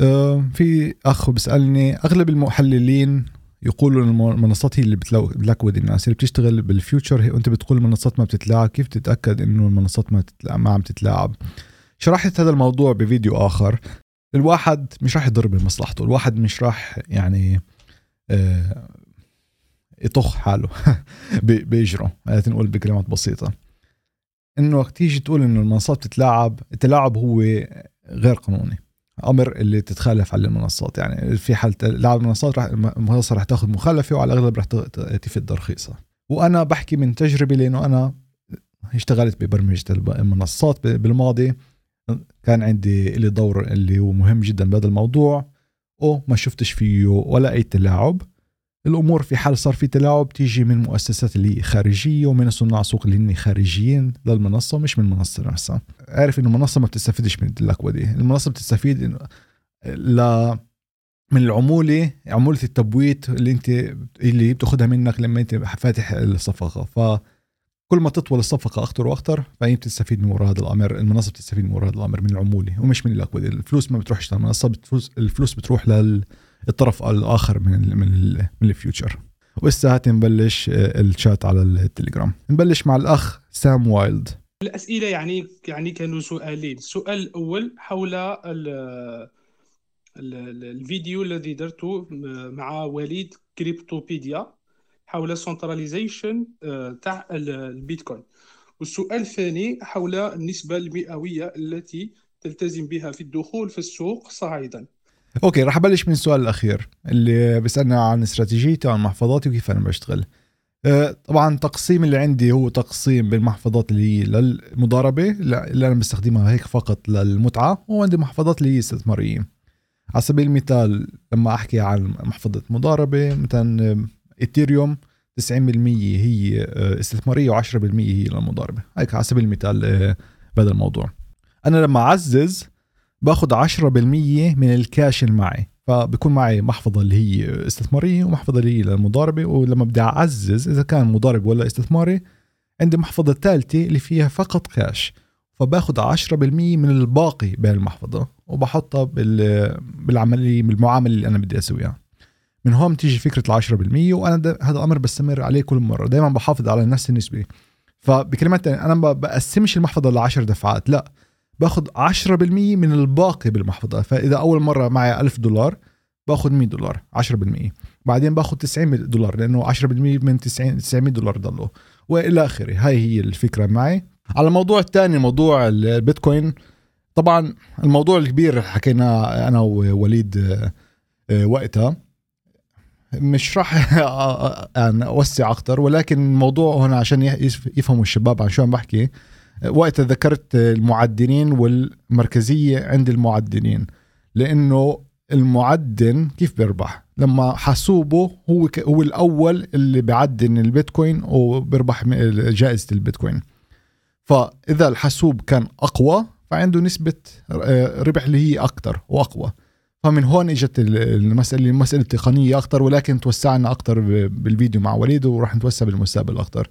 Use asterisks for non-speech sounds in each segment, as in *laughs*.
آه، في أخ بيسألني أغلب المحللين يقولوا المنصات هي اللي بتلكود الناس اللي بتشتغل بالفيوتشر هي وانت بتقول المنصات ما بتتلاعب كيف تتأكد إنه المنصات ما ما عم تتلاعب؟ شرحت هذا الموضوع بفيديو آخر. الواحد مش راح يضر بمصلحته الواحد مش راح يعني آه، يطخ حاله *laughs* بيجره نقول بكلمات بسيطة. إنه وقت تيجي تقول إنه المنصات بتتلاعب التلاعب هو غير قانوني. أمر اللي تتخالف على المنصات. يعني في حال لاعب المنصات راح المنصة راح تاخذ مخالفة وعلى الأغلب راح تفيد ترخيصها وأنا بحكي من تجربة لأنه أنا اشتغلت ببرمجة المنصات بالماضي. كان عندي لي دور اللي هو مهم جدا بهذا الموضوع. وما شفتش فيه ولا أي تلاعب. الأمور في حال صار في تلاعب تيجي من مؤسسات اللي خارجية ومن صناع سوق اللي هن خارجيين للمنصه مش من المنصه نفسها. عارف إنه المنصه ما بتستفيدش من الأكواد دي. المنصة بتستفيد ل من العمولة عمولة التبويت اللي انت اللي بتاخذها منك لما أنت فاتح الصفقة. ف كل ما تطول الصفقة أكثر وأكثر فهي بتستفيد من وراء هذا الأمر المنصه بتستفيد من وراء هذا الأمر من العمولة ومش من الأكواد. الفلوس ما بتروحش للمنصه الفلوس بتروح للطرف الآخر من من من ال future. وهسه هات نبلش آه، الشات على التليجرام. نبلش مع الأخ سام وايلد. الأسئلة يعني يعني كانوا سؤالين. السؤال الأول حول الفيديو الذي درته مع وليد كريبتوبيديا. حول centralization آه، تاع البيتكوين. والسؤال الثاني حول النسبة المئوية التي تلتزم بها في الدخول في السوق صاعدا. okay راح أبلش من السؤال الأخير اللي بيسألنا عن استراتيجيتي وعن محفظاتي وكيف أنا بشتغل. آه، طبعا تقسيم اللي عندي هو تقسيم بالمحفظات اللي هي للمضاربة اللي أنا بستخدمها هيك فقط للمتعة وعندي محفظات اللي هي استثمارية. على سبيل المثال لما أحكي عن محفظة مضاربة مثلا إيثيريوم 90% هي آه، استثمارية و10% هي للمضاربة. هيك على سبيل المثال آه، بهذا الموضوع. أنا لما أعزز باخذ 10% من الكاش اللي معي. فبكون معي محفظة اللي هي استثمارية ومحفظة اللي هي للمضاربة. ولما بدي أعزز إذا كان مضارب ولا استثماري عندي محفظة ثالثة اللي فيها فقط كاش. فباخذ 10% من الباقي بهالمحفظة وبحطها بالعملية بالمعاملة اللي أنا بدي أسويها. من هون تيجي فكرة ال 10% وأنا هذا الامر بستمر عليه كل مرة. دائما بحافظ على نفس النسبة. فبكلمات أنا ما بقسمش المحفظة ل 10 دفعات لا. باخذ 10% من الباقي بالمحفظة. فإذا أول مرة معي 1000 دولار باخذ 100 دولار 10% بعدين باخذ 90 دولار لأنه 10% من 90 900 دولار ضلوا. وإلى آخره. هاي هي الفكرة معي. على الموضوع الثاني موضوع البيتكوين. طبعا الموضوع الكبير حكينا أنا ووليد آه، وقتها. مش راح يعني *laughs* أوسع أكثر ولكن الموضوع هنا عشان يفهموا الشباب عن شو عم بحكي. وقت ذكرت المعدنين والمركزية عند المعدنين لأنه المعدن كيف بيربح؟ لما حاسوبه هو هو الأول اللي بيعدن البيتكوين وبيربح جائزة البيتكوين. فإذا الحاسوب كان أقوى فعنده نسبة ربح اللي هي أكثر وأقوى. فمن هون إجت المساله المسألة التقنية أكثر ولكن توسعنا أكثر بالفيديو مع وليد وراح نتوسع بالمستقبل أكثر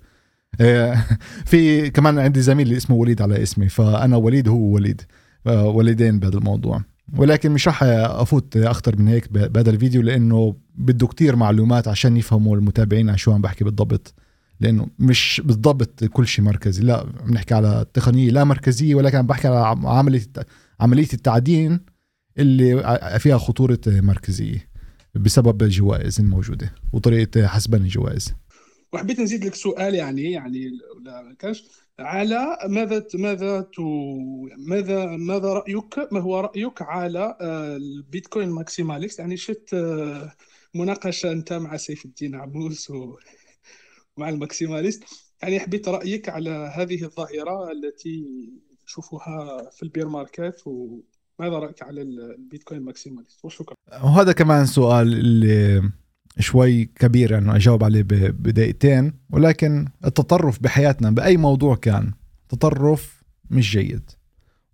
آه، *laughs* في كمان عندي زميل اسمه وليد على اسمي فأنا وليد هو وليد. وليدين بهذا الموضوع. ولكن مش راح أفوت أكثر من هيك بهذا الفيديو لأنه بده كتير معلومات عشان يفهموا المتابعين عن شو عم بحكي بالضبط. لأنه مش بالضبط كل شيء مركزي. لا بنحكي على تقنية لا مركزية ولكن عم بحكي على عمليه عملية التعدين اللي فيها خطورة مركزية بسبب الجوائز الموجوده وطريقة حسبان الجوائز. وحبيت نزيد لك سؤال يعني يعني ولا كاش على ماذا ماذا ماذا ماذا رأيك ما هو رأيك على آه، البيتكوين maximalist؟ يعني شفت آه، مناقشة أنت مع سيف الدين عموس ومع ال maximalist. يعني حبيت رأيك على هذه الظاهرة التي نشوفها في ال bear market وماذا رأيك على البيتكوين maximalist؟ وشكرا وهذا كمان سؤال اللي شوي كبير انه يعني أجاوب عليه بدقيقتين. ولكن التطرف بحياتنا بأي موضوع كان تطرف مش جيد.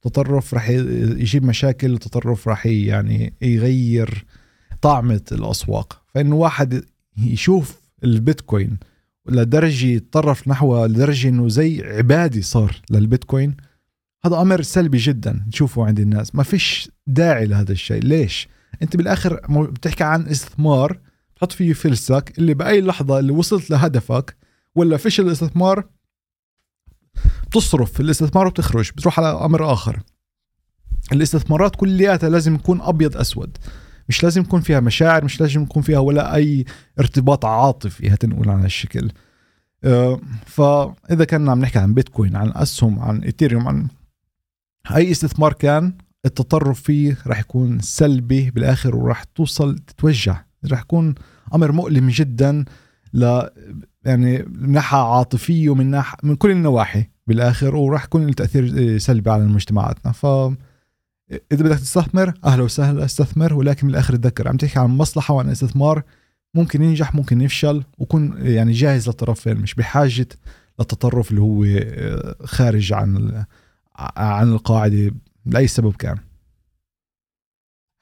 تطرف رح يجيب مشاكل التطرف رح يعني يغير طعمة الأسواق. فإنه واحد يشوف البيتكوين لدرجة يتطرف نحو لدرجة إنه زي عبادي صار للبيتكوين هذا أمر سلبي جدا تشوفه عند الناس. ما فيش داعي لهذا الشيء. ليش؟ أنت بالآخر بتحكي عن استثمار تحط فيه فلسك اللي بأي لحظة اللي وصلت لهدفك ولا فيش الاستثمار بتصرف. الاستثمار وبتخرج بتروح على أمر آخر. الاستثمارات كلياتها لازم يكون أبيض أسود. مش لازم يكون فيها مشاعر مش لازم يكون فيها ولا أي ارتباط عاطفي هتنقول عن هالشكل. آه، فإذا كنا عم نحكي عن بيتكوين عن أسهم عن إيثيريوم عن أي استثمار كان التطرف فيه راح يكون سلبي بالآخر وراح توصل تتوجع. راح يكون أمر مؤلم جدا ل يعني من ناحية عاطفية ومن ناحيه من كل النواحي بالآخر وراح يكون له تأثير سلبي على مجتمعاتنا. ف إذا بدك تستثمر أهلا وسهلا استثمر ولكن بالاخر تذكر. عم تحكي عن مصلحة وعن استثمار ممكن ينجح ممكن يفشل وكون يعني جاهز للطرفين مش بحاجة للتطرف اللي هو خارج عن عن القاعدة لأي سبب كان.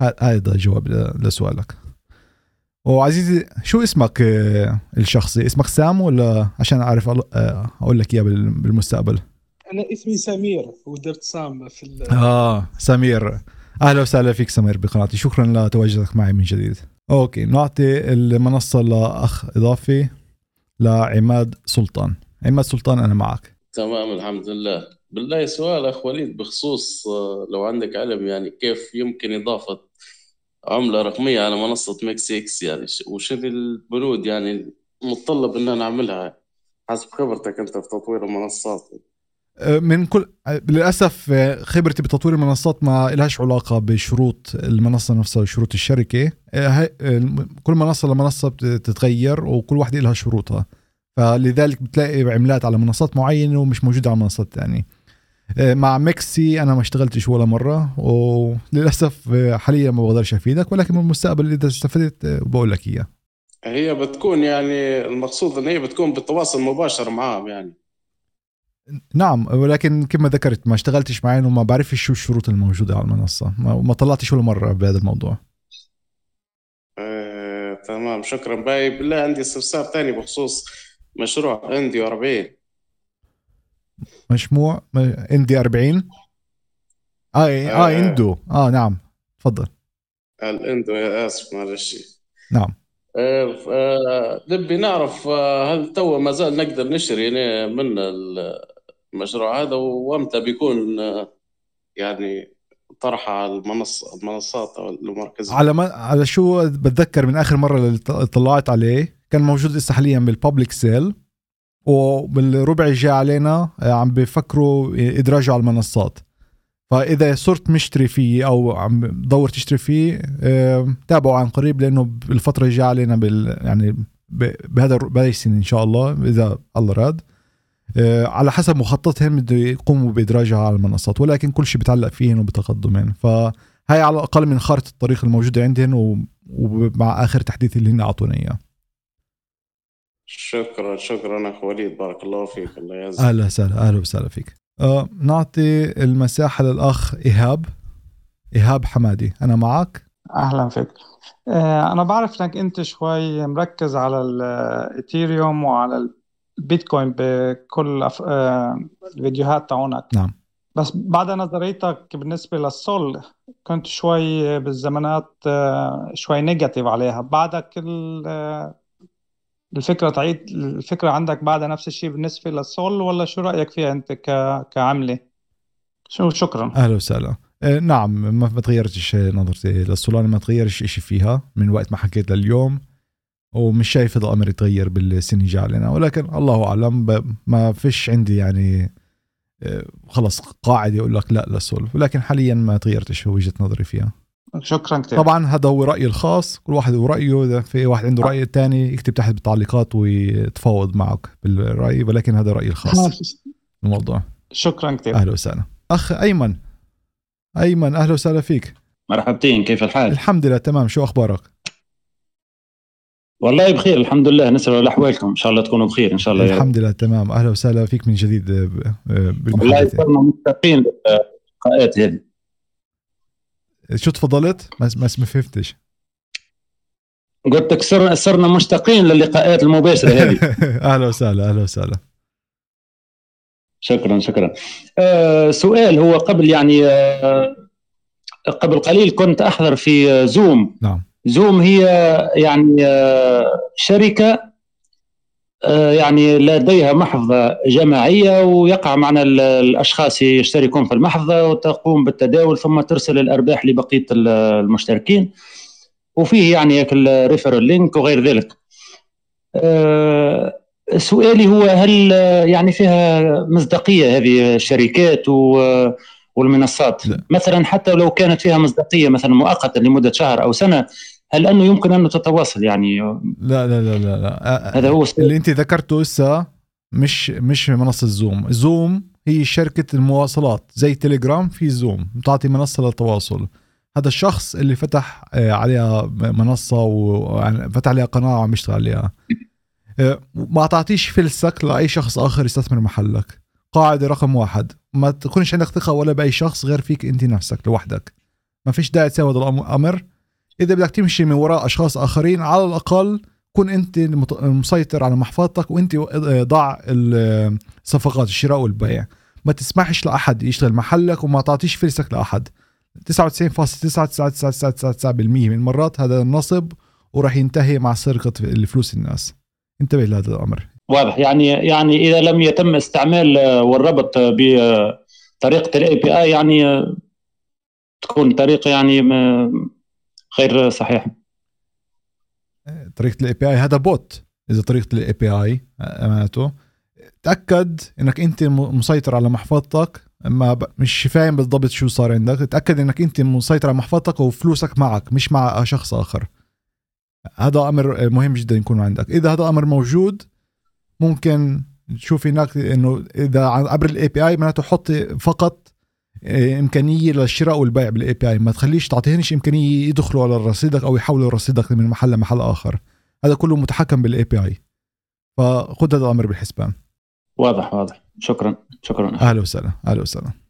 هذا جواب لسؤالك. وعزيزي شو اسمك آه، الشخصي؟ اسمك سام ولا عشان أعرف آه، أقول لك إياه بالمستقبل؟ أنا اسمي سمير ودرت سام في آه سمير. أهلا وسهلا فيك سمير بقناتي. شكرا لتواجدك معي من جديد. أوكي نعطي المنصة لأخ إضافي لعماد سلطان. عماد سلطان أنا معك. تمام الحمد لله. بالله سؤال أخ وليد بخصوص آه، لو عندك علم يعني كيف يمكن إضافة عملة رقمية على منصة ميكس إكس يعني وشو البنود يعني متطلب إن أنا أعملها حسب خبرتك أنت في تطوير المنصات. من كل للأسف خبرتي بتطوير المنصات ما لهاش علاقة بشروط المنصة نفسها وشروط الشركة. كل منصة لمنصه بتتغير وكل واحدة لها شروطها. فلذلك بتلاقي عملات على منصات معينة ومش موجودة على منصات ثانية مع ميكسي أنا ما اشتغلتش ولا مرة وللأسف حاليا ما بقدرش أفيدك ولكن بالمستقبل إذا استفدت بقول لك اياه هي بتكون يعني المقصود إن هي بتكون بالتواصل مباشر معاهم يعني. نعم ولكن كما ذكرت ما اشتغلتش معين وما بعرفش شو الشروط الموجودة على المنصة. ما, طلعتش ولا مرة بهذا الموضوع. آه، تمام شكرا. باهي بالله عندي استفسار ثاني بخصوص مشروع اندي 40 مشروع اندي 40 آه آه, آه. إندو. آه نعم. تفضل. الإندو يا آسف معلش. نعم. آه, آه، نبي نعرف آه، هل تو ما زال نقدر نشتري من المشروع هذا وامتى بيكون يعني طرحه على المنصه المنصات أو المركز. على ما على شو بتذكر من آخر مرة اللي طلعت عليه؟ كان موجود لسه حاليا بالببليك سيل وبالربع الجاي علينا آه، عم بفكروا ادراجه على المنصات. فإذا صرت مشتري فيه أو عم دور تشتري فيه تابعوا عن قريب لأنه بالفترة الجايه علينا بال يعني بهذا بهذه السنة إن شاء الله إذا الله راد. آه، على حسب مخططهم بده يقوموا بإدراجها على المنصات ولكن كل شيء بتعلق فيهن وبتقدمهم فهي على الأقل من خارطة الطريق الموجودة عندهم ومع آخر تحديث اللي هن أعطونا إياه. شكرا شكرا أخ وليد. بارك الله فيك. الله يعزك. أهلا وسهلا. أهلا وسهلا فيك. أه نعطي المساحة للأخ إيهاب. إيهاب حمادي أنا معك؟ أهلا فيك. آه، أنا بعرف إنك أنت شوي مركز على الايثيريوم وعلى البيتكوين بكل أف... آه، الفيديوهات تاعونك. نعم. بس بعد نظريتك بالنسبة للسول كنت شوي بالزمانات آه، شوي negative عليها. بعدك آه، الفكرة تعيد الفكرة عندك بعدها نفس الشيء بالنسبة للسول ولا شو رأيك فيها أنت كعملة؟ شو شكرا. أهلا وسهلا. نعم ما تغيرتش نظرتي للسولانا ما تغيرش شيء فيها من وقت ما حكيت لليوم. ومش شايف هذا الأمر يتغير بالسنه الجايه علينا. ولكن الله أعلم ما فيش عندي يعني آه، خلص قاعدة يقول لك لا للسولف. ولكن حاليا ما تغيرتش وجهة نظري فيها. شكرا كثير طبعا هذا هو رأيي الخاص. كل واحد ورايه إذا في واحد عنده رأي ثاني يكتب تحت بالتعليقات ويتفاوض معك بالرأي. ولكن هذا رأيي الخاص. الموضوع. شكرا كثير أهلا وسهلا. أخ أيمن. أيمن أهلا وسهلا فيك. مرحبتين كيف الحال؟ الحمد لله تمام. شو أخبارك؟ والله بخير الحمد لله. نسأل احوالكم إن شاء الله تكونوا بخير. إن شاء الله الحمد لله تمام. أهلا وسهلا فيك من جديد آه، آه، والله صرنا مشتاقين للقاءات هذه. شو تفضلت؟ ما ما فهمتش. قلت لك صرنا صرنا مشتاقين للقاءات المباشرة هذه. *laughs* أهلا وسهلا أهلا وسهلا. شكرا شكرا. آه سؤال هو قبل يعني آه قبل قليل كنت أحضر في زوم. نعم. زوم هي يعني آه شركة آه يعني لديها محفظه جماعية ويقع معنا الأشخاص يشتركون في المحفظه وتقوم بالتداول ثم ترسل الأرباح لبقية المشتركين. وفيه يعني ال referral link وغير ذلك. آه سؤالي هو هل يعني فيها مصداقية هذه الشركات والمنصات؟ لا. مثلا حتى لو كانت فيها مصداقية مثلا مؤقته لمدة شهر أو سنة هل انه يمكن انه تتواصل يعني. لا لا لا لا, لا. هذا هو اللي أنت ذكرته هسه مش مش منصة زوم زوم هي شركة المواصلات زي تليجرام في زوم بتعطي منصة للتواصل. هذا الشخص اللي فتح آه، عليها منصة وفتح عليها قناة وعم يشتغل عليها. آه، ما تعطيش فلسك لأي شخص آخر يستثمر محلك. قاعدة رقم واحد. ما تكونش عندك ثقة ولا بأي شخص غير فيك أنت نفسك لوحدك. ما فيش داعي تسوي هذا الامر إذا بدك تمشي من وراء أشخاص آخرين على الأقل كن أنت المسيطر على محفظتك وأنت ضع الصفقات الشراء والبيع. ما تسمحش لأحد يشتغل محلك وما تعطيش فلسك لأحد. 99.99999% من المرات هذا النصب وراح ينتهي مع سرقة الفلوس الناس. انتبه لهذا الأمر. واضح. يعني يعني إذا لم يتم استعمال والربط بطريقة ال API يعني تكون طريقة يعني غير صحيحه طريقة ال API هذا bot إذا طريقة ال API معناته. تأكد إنك أنت مسيطر على محفظتك. ما مش فاهم بالضبط شو صار عندك. تأكد إنك أنت مسيطر على محفظتك وفلوسك معك مش مع شخص آخر. هذا أمر مهم جدا يكون عندك. إذا هذا أمر موجود ممكن تشوف هناك إنه إذا عبر ال API معناته حط فقط آه، إمكانية للشراء والبيع بال API ما تخليش تعطيهنش إمكانية يدخلوا على رصيدك أو يحولوا رصيدك من محل لمحل آخر. هذا كله متحكم بال API فخذ هذا الأمر بالحسبان. واضح واضح. شكرا شكرا. أهلا وسهلا أهلا وسهلا.